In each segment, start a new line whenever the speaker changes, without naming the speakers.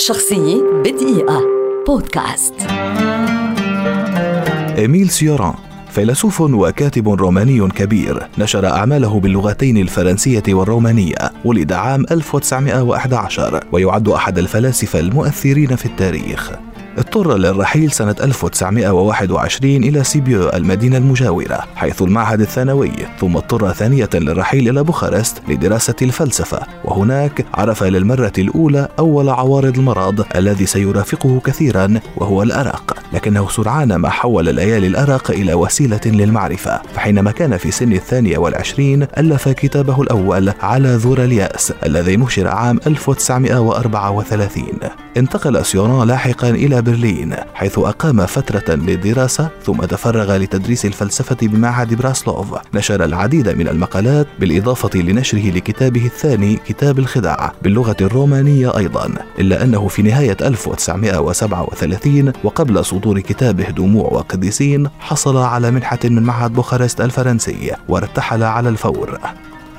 شخصية بدقيقة. بودكاست.
إيميل سيوران فيلسوف وكاتب روماني كبير نشر أعماله باللغتين الفرنسية والرومانية ولد عام 1911 ويعد أحد الفلاسفة المؤثرين في التاريخ. اضطر للرحيل سنة 1921 إلى سيبيو المدينة المجاورة حيث المعهد الثانوي ثم اضطر ثانية للرحيل إلى بوخارست لدراسة الفلسفة وهناك عرف للمرة الأولى أول عوارض المرض الذي سيرافقه كثيرا وهو الأرق لكنه سرعان ما حول ليالي الأرق إلى وسيلة للمعرفة فحينما كان في سن الثانية والعشرين ألف كتابه الأول على ذور اليأس الذي نشر عام 1934 انتقل سيوران لاحقا إلى برلين حيث أقام فترة للدراسة ثم تفرغ لتدريس الفلسفة بمعهد براسلوف. نشر العديد من المقالات بالإضافة لنشره لكتابه الثاني كتاب الخداع باللغة الرومانية أيضا. إلا أنه في نهاية 1937 وقبل صدور كتابه دموع وقديسين حصل على منحة من معهد بوخارست الفرنسي وارتحل على الفور.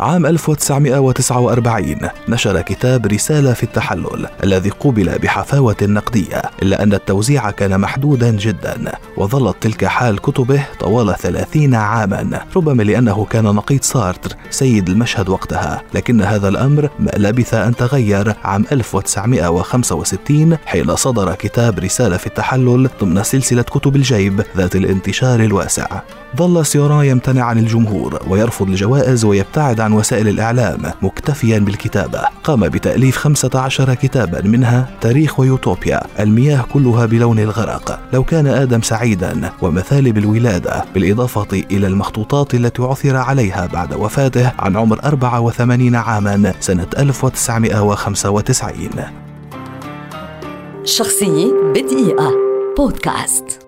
عام 1949 نشر كتاب رسالة في التحلل الذي قوبل بحفاوة نقدية إلا أن التوزيع كان محدودا جدا وظلت تلك حال كتبه طوال ثلاثين عاما ربما لأنه كان نقيض سارتر سيد المشهد وقتها. لكن هذا الأمر ما لبث أن تغير. عام 1965 حين صدر كتاب رسالة في التحلل ضمن سلسلة كتب الجيب ذات الانتشار الواسع. ظل سيوران يمتنع عن الجمهور ويرفض الجوائز ويبتعد عن وسائل الإعلام مكتفيا بالكتابة. قام بتأليف 15 كتابا منها تاريخ ويوتوبيا المياه كلها بلون الغرق. لو كان آدم سعيدا ومثالب الولادة بالإضافة إلى المخطوطات التي عثر عليها بعد وفاته عن عمر 84 عاما سنة 1995
شخصية بدقيقة. بودكاست.